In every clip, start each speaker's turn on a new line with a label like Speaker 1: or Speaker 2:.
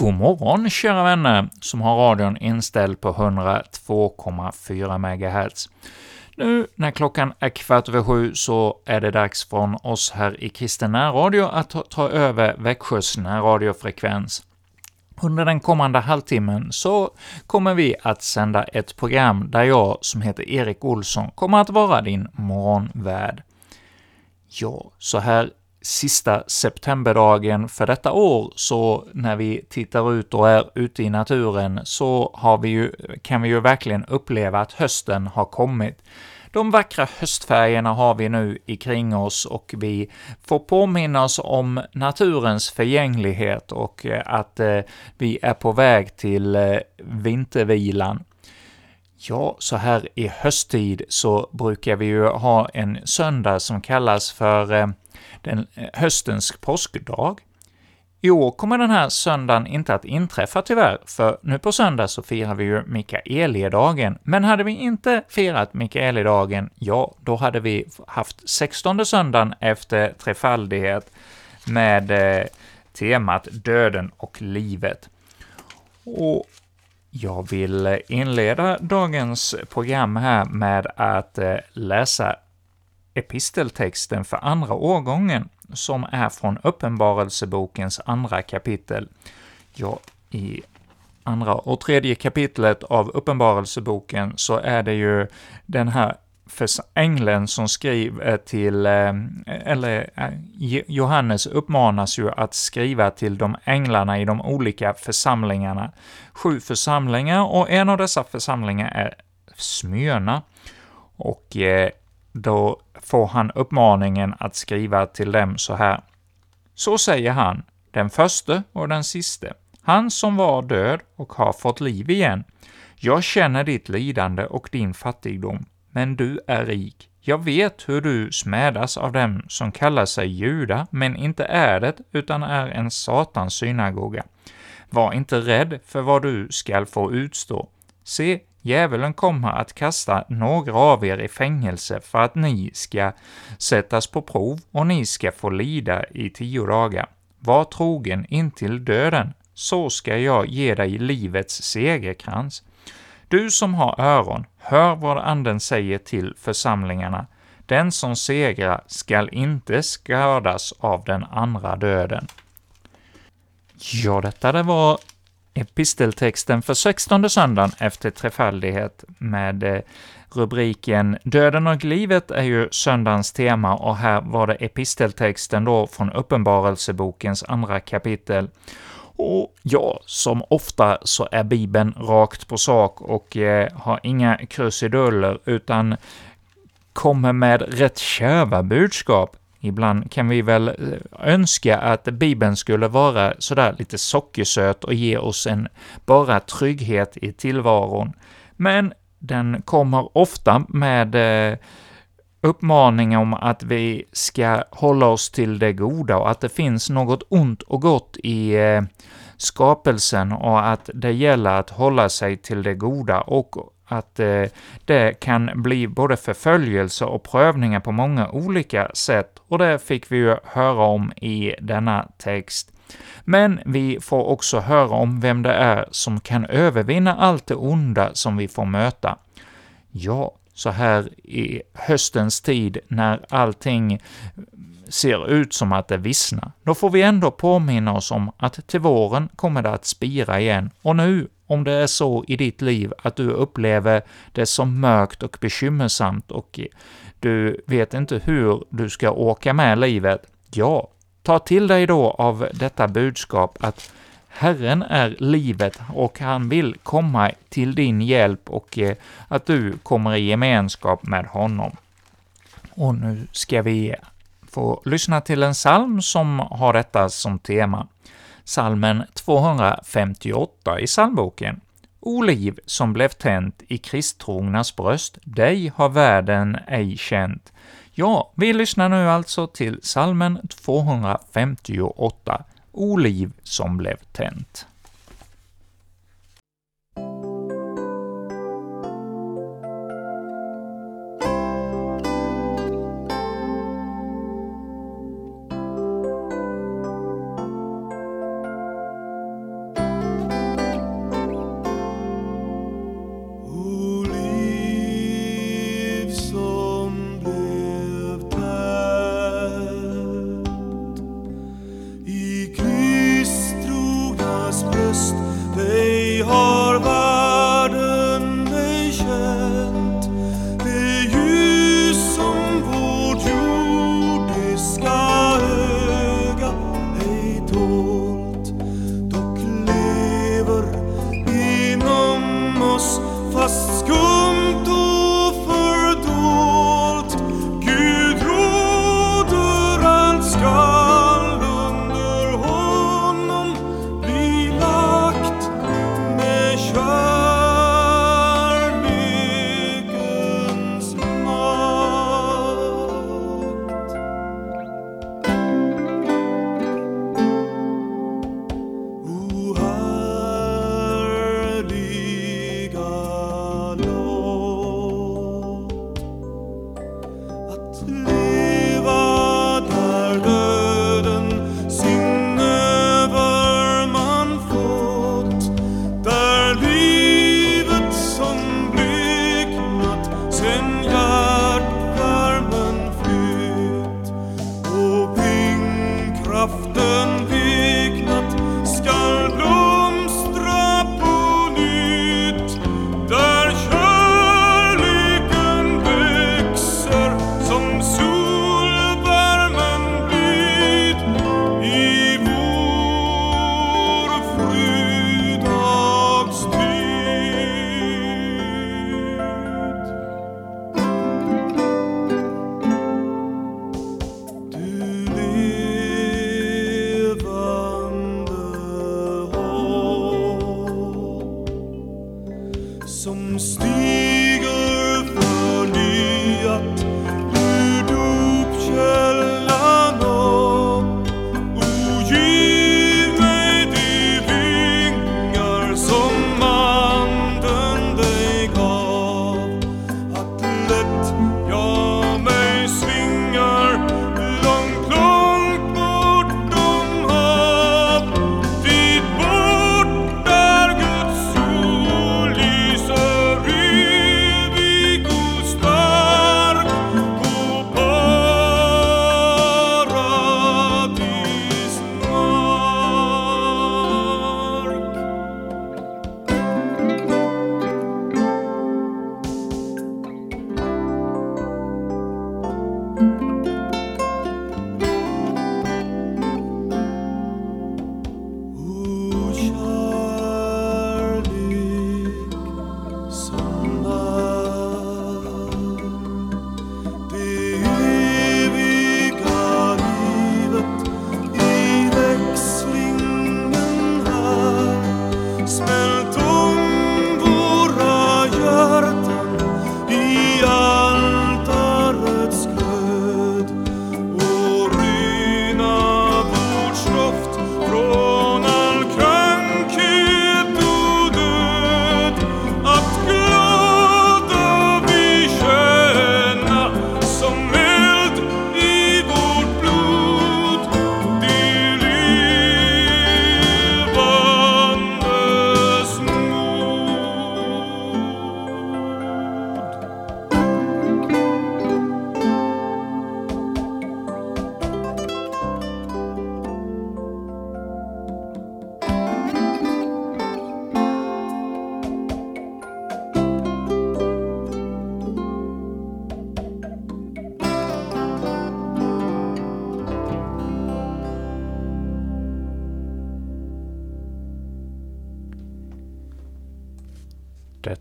Speaker 1: God morgon kära vänner som har radion inställd på 102,4 MHz. Nu när klockan är kvart över sju så är det dags från oss här i Kristen närradio att ta, ta över Växjös närradiofrekvens. Under den kommande halvtimmen så kommer vi att sända ett program där jag, som heter Erik Olsson, kommer att vara din morgonvärd. Ja, så här sista septemberdagen för detta år, så när vi tittar ut och är ute i naturen, så har vi ju, kan vi ju verkligen uppleva att hösten har kommit. De vackra höstfärgerna har vi nu ikring oss och vi får påminna oss om naturens förgänglighet och eh, att eh, vi är på väg till eh, vintervilan. Ja, så här i hösttid så brukar vi ju ha en söndag som kallas för den eh, höstens påskdag. I år kommer den här söndagen inte att inträffa tyvärr, för nu på söndag så firar vi ju Mikaeliedagen, men hade vi inte firat Mikaeliedagen, ja, då hade vi haft 16 söndagen efter trefaldighet med eh, temat döden och livet. Och jag vill inleda dagens program här med att eh, läsa episteltexten för andra årgången, som är från Uppenbarelsebokens andra kapitel. Ja, i andra och tredje kapitlet av Uppenbarelseboken så är det ju den här ängeln som skriver eh, till, eh, eller eh, Johannes uppmanas ju att skriva till de änglarna i de olika församlingarna. Sju församlingar, och en av dessa församlingar är Smyrna. Och då får han uppmaningen att skriva till dem så här. Så säger han, den förste och den siste, han som var död och har fått liv igen. Jag känner ditt lidande och din fattigdom, men du är rik. Jag vet hur du smädas av dem som kallar sig juda, men inte är det, utan är en satans synagoga. Var inte rädd för vad du skall få utstå. Se, Djävulen kommer att kasta några av er i fängelse för att ni ska sättas på prov och ni ska få lida i tio dagar. Var trogen intill döden, så ska jag ge dig livets segerkrans. Du som har öron, hör vad Anden säger till församlingarna. Den som segrar skall inte skadas av den andra döden. Ja, detta det var episteltexten för sextonde söndagen efter trefaldighet med eh, rubriken ”Döden och livet” är ju söndagens tema, och här var det episteltexten då från Uppenbarelsebokens andra kapitel. Och ja, som ofta så är Bibeln rakt på sak och eh, har inga krusiduller, utan kommer med rätt kärva budskap. Ibland kan vi väl eh, önska att Bibeln skulle vara sådär lite sockersöt och ge oss en bara trygghet i tillvaron, men den kommer ofta med eh, uppmaning om att vi ska hålla oss till det goda och att det finns något ont och gott i eh, skapelsen och att det gäller att hålla sig till det goda och att eh, det kan bli både förföljelse och prövningar på många olika sätt, och det fick vi ju höra om i denna text. Men vi får också höra om vem det är som kan övervinna allt det onda som vi får möta. Ja, så här i höstens tid när allting ser ut som att det vissnar, då får vi ändå påminna oss om att till våren kommer det att spira igen, och nu om det är så i ditt liv att du upplever det som mörkt och bekymmersamt och du vet inte hur du ska åka med livet, ja, ta till dig då av detta budskap att Herren är livet och han vill komma till din hjälp och eh, att du kommer i gemenskap med honom. Och nu ska vi få lyssna till en psalm som har detta som tema salmen 258 i psalmboken. O liv som blev tänt i kristtrognas bröst, dig har världen ej känt. Ja, vi lyssnar nu alltså till salmen 258, O liv som blev tänt.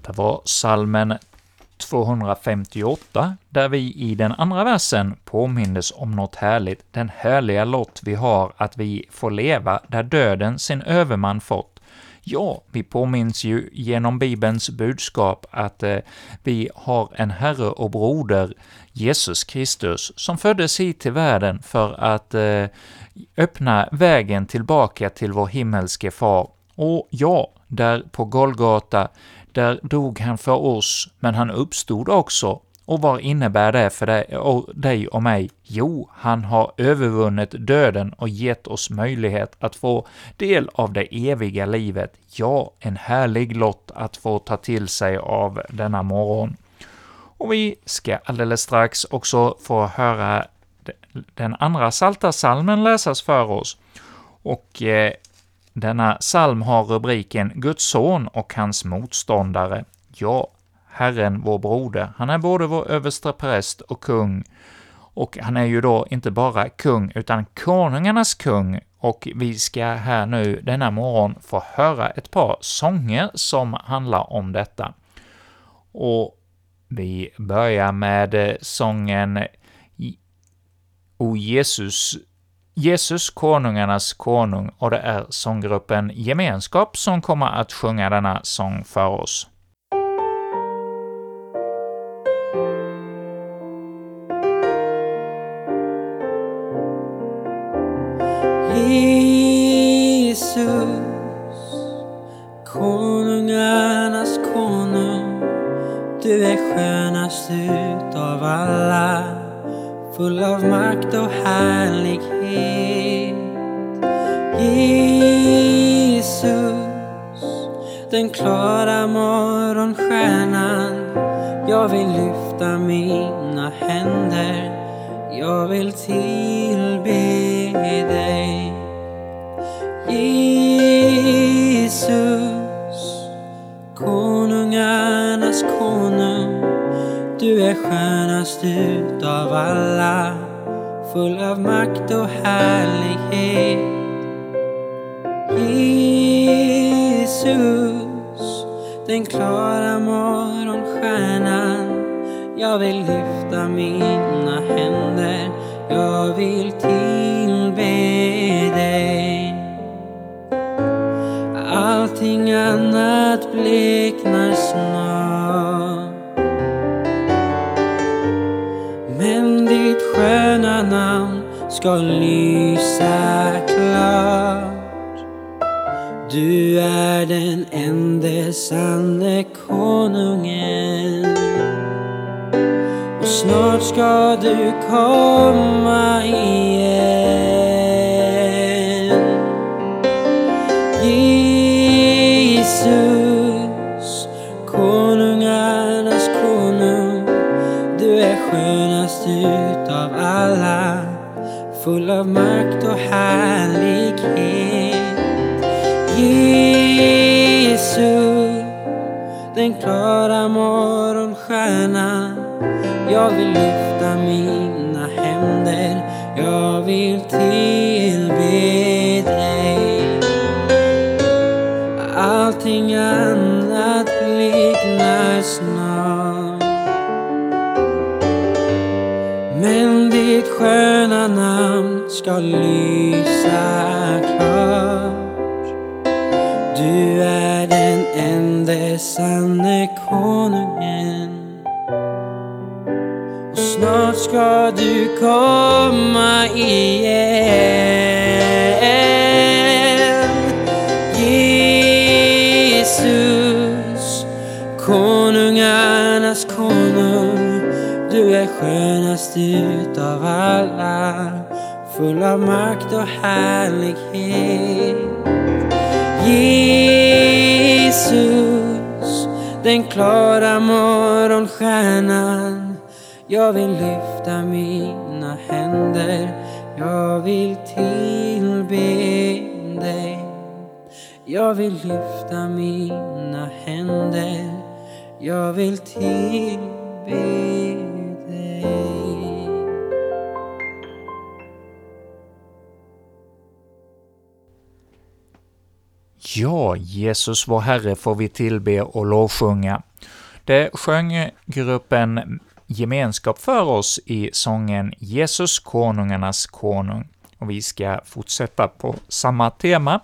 Speaker 1: Detta var salmen 258, där vi i den andra versen påmindes om något härligt, den härliga lott vi har att vi får leva där döden sin överman fått. Ja, vi påminns ju genom Bibelns budskap att eh, vi har en Herre och broder, Jesus Kristus, som föddes hit till världen för att eh, öppna vägen tillbaka till vår himmelske Far. Och ja, där på Golgata, där dog han för oss, men han uppstod också. Och vad innebär det för dig och, mig? Jo, han har övervunnit döden och gett oss möjlighet att få del av det eviga livet. Ja, en härlig lott att få ta till sig av denna morgon. Och vi ska alldeles strax också få höra den andra salta salmen läsas för oss. Och eh, denna psalm har rubriken Guds son och hans motståndare. Ja, Herren vår broder, han är både vår överste präst och kung, och han är ju då inte bara kung, utan konungarnas kung, och vi ska här nu denna morgon få höra ett par sånger som handlar om detta. Och vi börjar med eh, sången O Jesus Jesus, konungarnas konung, och det är sånggruppen Gemenskap som kommer att sjunga denna sång för oss.
Speaker 2: Jesus, konungarnas konung, du är skönast utav alla, full av makt och härlighet. Jesus, den klara morgonstjärnan. Jag vill lyfta mina händer, jag vill tillbe dig. Jesus, konungarnas konung. Du är skönast utav alla, full av makt och härlighet. Jesus, den klara morgonstjärnan. Jag vill lyfta mina händer, jag vill tillbe dig. Allting annat bleknar snart. Men ditt sköna namn ska lyda, sanne konungen. Och snart ska du komma igen. Jesus, konungarnas konung. Du är skönast utav alla, full av makt och härlighet. Den klara morgonstjärna Jag vill lyfta mina händer, jag vill tillbe dig. Allting annat bleknar snart. Men ditt sköna namn ska lysa komma igen. Jesus, konungarnas konung. Du är skönast utav alla, full av makt och härlighet. Jesus, den klara morgonstjärnan. Jag vill lyfta lyfta mina händer, jag vill tillbe dig. Jag vill lyfta mina händer, jag vill tillbe dig.
Speaker 3: Ja, Jesus vår Herre får vi tillbe och lovsjunga. Det sjöng gruppen Gemenskap för oss i sången Jesus konungarnas konung. Och vi ska fortsätta på samma tema.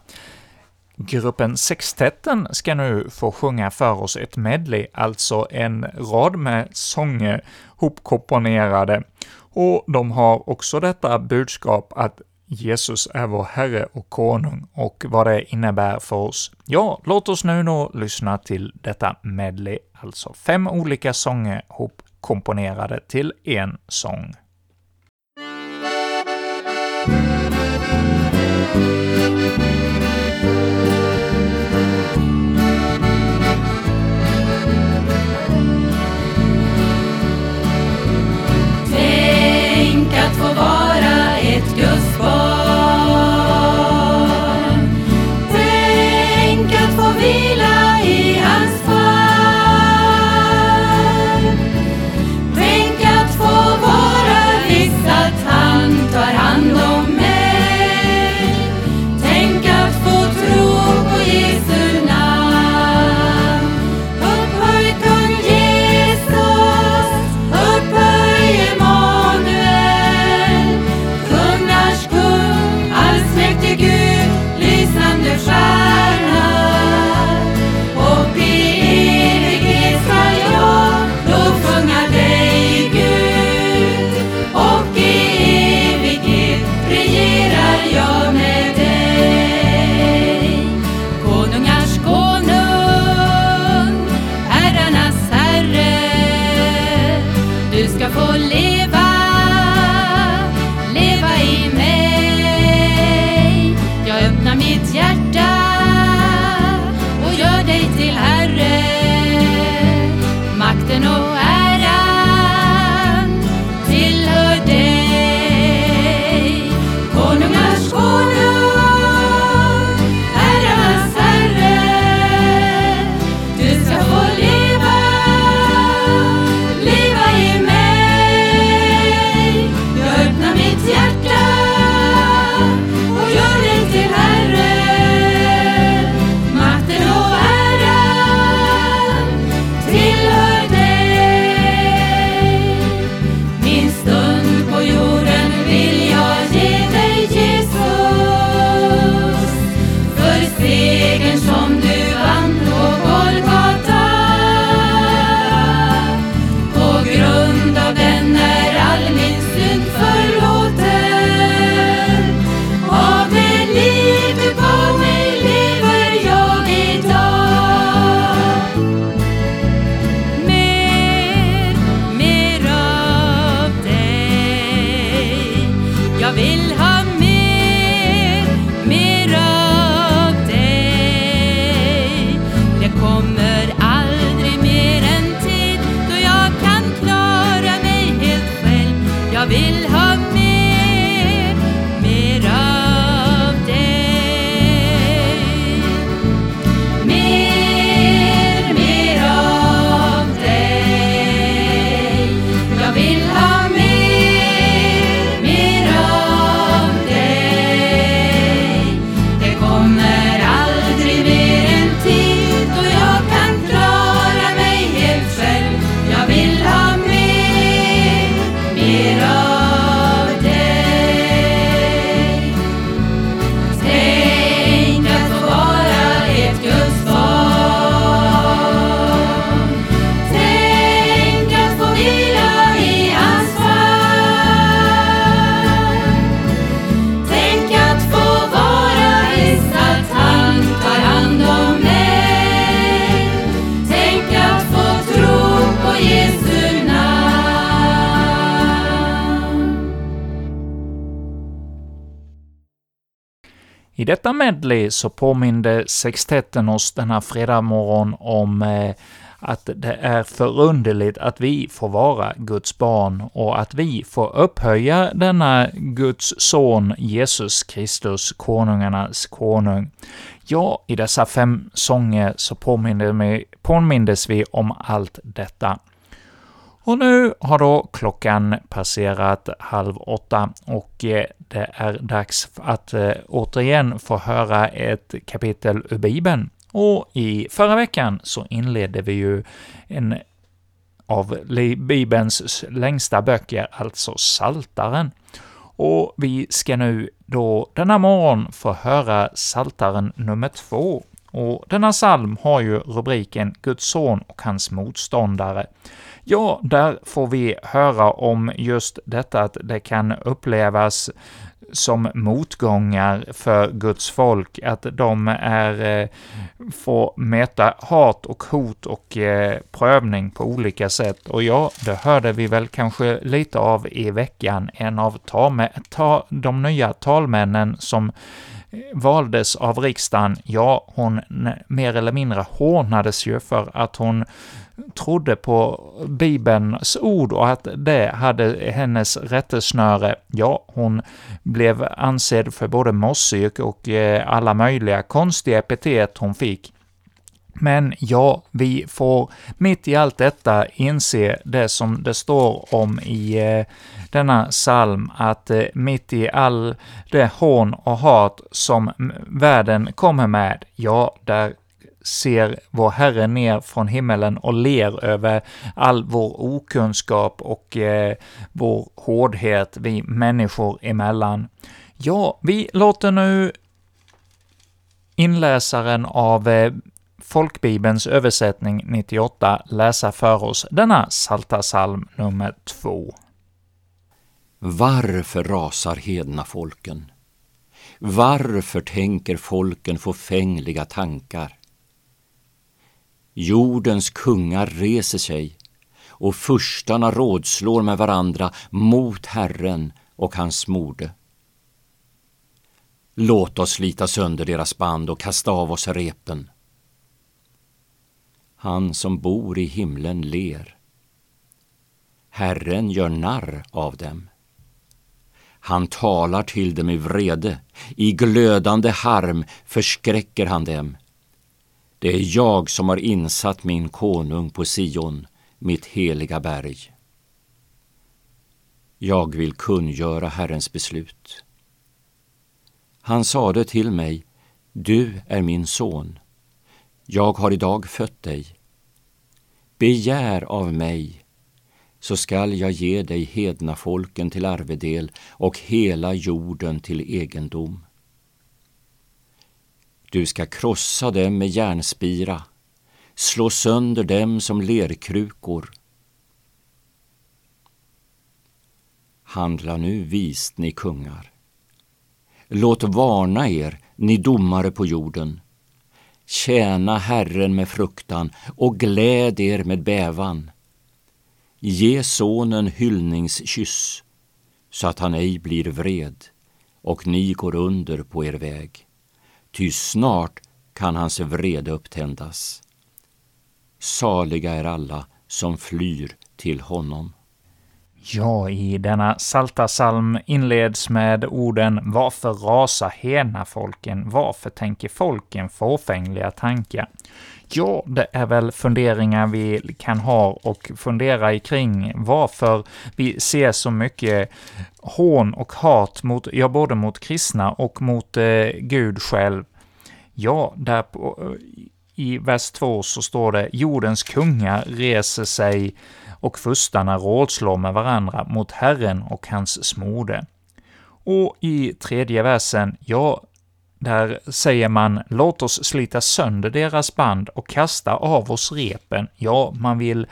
Speaker 3: Gruppen Sextetten ska nu få sjunga för oss ett medley, alltså en rad med sånger hopkomponerade. Och de har också detta budskap att Jesus är vår Herre och Konung och vad det innebär för oss. Ja, låt oss nu då lyssna till detta medley, alltså fem olika sånger komponerade till en sång.
Speaker 4: I
Speaker 1: detta medley så påminde sextetten oss denna fredag morgon om eh, att det är förunderligt att vi får vara Guds barn och att vi får upphöja denna Guds son Jesus Kristus, konungarnas konung. Ja, i dessa fem sånger så påmindes vi om allt detta. Och nu har då klockan passerat halv åtta och eh, det är dags att eh, återigen få höra ett kapitel ur Bibeln. Och i förra veckan så inledde vi ju en av Bibelns längsta böcker, alltså Saltaren. Och vi ska nu då denna morgon få höra Saltaren nummer två. Och denna psalm har ju rubriken ”Guds son och hans motståndare”. Ja, där får vi höra om just detta att det kan upplevas som motgångar för Guds folk, att de är, eh, får möta hat och hot och eh, prövning på olika sätt. Och ja, det hörde vi väl kanske lite av i veckan. En av ta, ta, de nya talmännen som valdes av riksdagen, ja, hon mer eller mindre hånades ju för att hon trodde på Bibelns ord och att det hade hennes rättesnöre. Ja, hon blev ansedd för både mossig och eh, alla möjliga konstiga epitet hon fick. Men ja, vi får mitt i allt detta inse det som det står om i eh, denna psalm, att eh, mitt i all det hån och hat som världen kommer med, ja, där ser vår Herre ner från himmelen och ler över all vår okunskap och eh, vår hårdhet vi människor emellan. Ja, vi låter nu inläsaren av eh, Folkbibelns översättning 98 läsa för oss denna Salta psalm nummer 2.
Speaker 5: Varför rasar hedna folken? Varför tänker folken fåfängliga tankar? Jordens kungar reser sig och furstarna rådslår med varandra mot Herren och hans mode. Låt oss slita sönder deras band och kasta av oss repen. Han som bor i himlen ler. Herren gör narr av dem. Han talar till dem i vrede, i glödande harm förskräcker han dem. Det är jag som har insatt min konung på Sion, mitt heliga berg. Jag vill kungöra Herrens beslut. Han sade till mig, du är min son. Jag har idag fött dig. Begär av mig, så skall jag ge dig hedna folken till arvedel och hela jorden till egendom. Du ska krossa dem med järnspira, slå sönder dem som lerkrukor. Handla nu vist, ni kungar. Låt varna er, ni domare på jorden. Tjäna Herren med fruktan och gläd er med bävan. Ge sonen hyllningskyss så att han ej blir vred och ni går under på er väg ty snart kan hans vrede upptändas. Saliga är alla som flyr till honom.
Speaker 1: Ja, i denna salta salm inleds med orden ”Varför rasar hena folken? Varför tänker folken fåfängliga tankar?” Ja, det är väl funderingar vi kan ha och fundera kring varför vi ser så mycket hån och hat mot, ja, både mot kristna och mot eh, Gud själv. Ja, där på, eh, i vers 2 så står det ”Jordens kungar reser sig och furstarna rådslår med varandra mot Herren och hans smorde”. Och i tredje versen, ja, där säger man ”Låt oss slita sönder deras band och kasta av oss repen”. Ja, man vill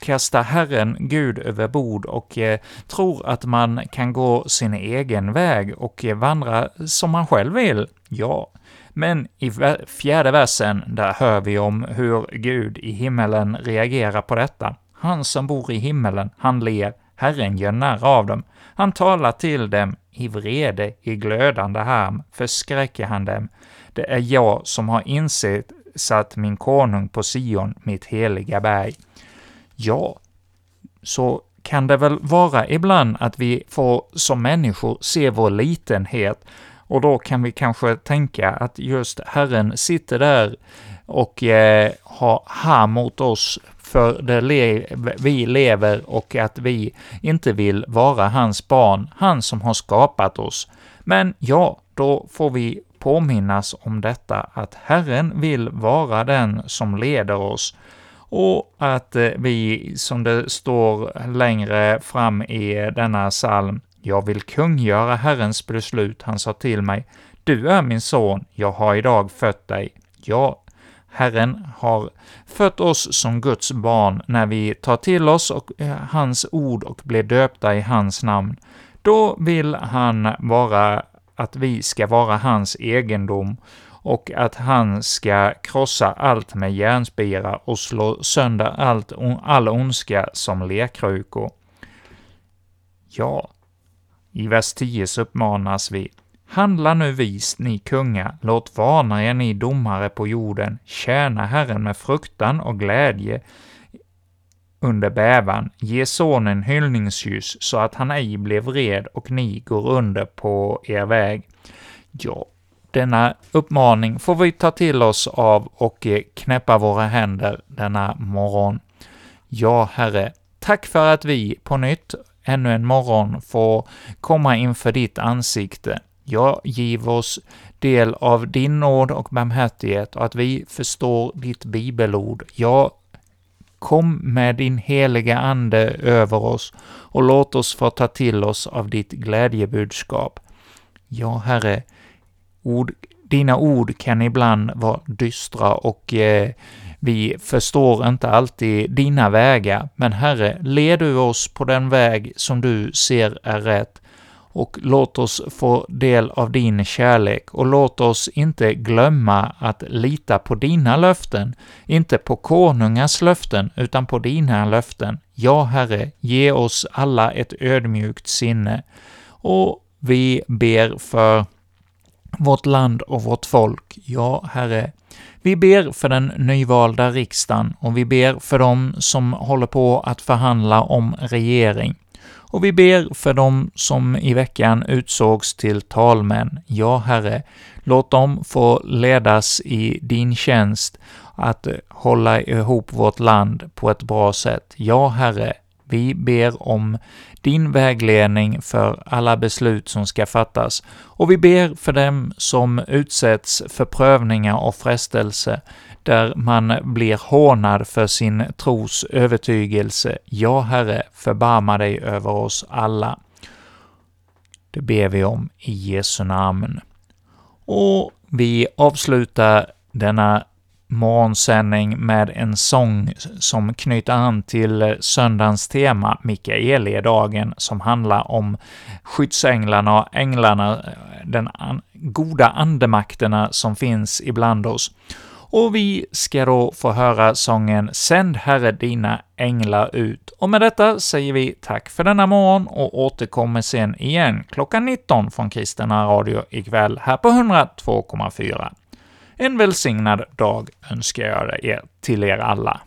Speaker 1: kasta Herren Gud över bord och eh, tror att man kan gå sin egen väg och eh, vandra som man själv vill. Ja, men i fjärde versen, där hör vi om hur Gud i himmelen reagerar på detta. Han som bor i himmelen, han ler, Herren gör narr av dem. Han talar till dem i vrede, i glödande harm förskräcker han dem. Det är jag som har insett satt min konung på Sion, mitt heliga berg. Ja, så kan det väl vara ibland att vi får som människor se vår litenhet, och då kan vi kanske tänka att just Herren sitter där och eh, har här mot oss för det le vi lever och att vi inte vill vara hans barn, han som har skapat oss. Men ja, då får vi påminnas om detta, att Herren vill vara den som leder oss, och att eh, vi, som det står längre fram i denna psalm, jag vill kungöra Herrens beslut, han sa till mig, du är min son, jag har idag fött dig. Ja, Herren har fött oss som Guds barn när vi tar till oss och, eh, hans ord och blir döpta i hans namn. Då vill han vara att vi ska vara hans egendom och att han ska krossa allt med järnspira och slå sönder allt, all ondska som lekkrukor. Ja, i vers 10 uppmanas vi Handla nu vist, ni kungar, låt varna er, ni domare på jorden, tjäna Herren med fruktan och glädje under bävan, ge sonen hyllningskyss, så att han ej blir vred och ni går under på er väg. Ja, denna uppmaning får vi ta till oss av och eh, knäppa våra händer denna morgon. Ja, Herre, tack för att vi på nytt ännu en morgon får komma inför ditt ansikte. Ja, giv oss del av din nåd och barmhärtighet och att vi förstår ditt bibelord. Ja, kom med din heliga Ande över oss och låt oss få ta till oss av ditt glädjebudskap. Ja, Herre, ord, dina ord kan ibland vara dystra och eh, vi förstår inte alltid dina vägar, men Herre, led du oss på den väg som du ser är rätt, och låt oss få del av din kärlek, och låt oss inte glömma att lita på dina löften, inte på konungars löften, utan på dina löften. Ja, Herre, ge oss alla ett ödmjukt sinne, och vi ber för vårt land och vårt folk. Ja, Herre, vi ber för den nyvalda riksdagen och vi ber för dem som håller på att förhandla om regering. Och vi ber för dem som i veckan utsågs till talmän. Ja, Herre, låt dem få ledas i din tjänst att hålla ihop vårt land på ett bra sätt. Ja, Herre, vi ber om din vägledning för alla beslut som ska fattas, och vi ber för dem som utsätts för prövningar och frestelse, där man blir hånad för sin tros övertygelse. Ja, Herre, förbarma dig över oss alla. Det ber vi om i Jesu namn. Och vi avslutar denna morgonsändning med en sång som knyter an till söndagens tema, Mikaeliedagen, som handlar om skyddsänglarna och änglarna, den an goda andemakterna som finns ibland oss. Och vi ska då få höra sången ”Sänd Herre dina änglar ut”. Och med detta säger vi tack för denna morgon och återkommer sen igen klockan 19 från Kristina Radio ikväll här på 102,4. En välsignad dag önskar jag er till er alla.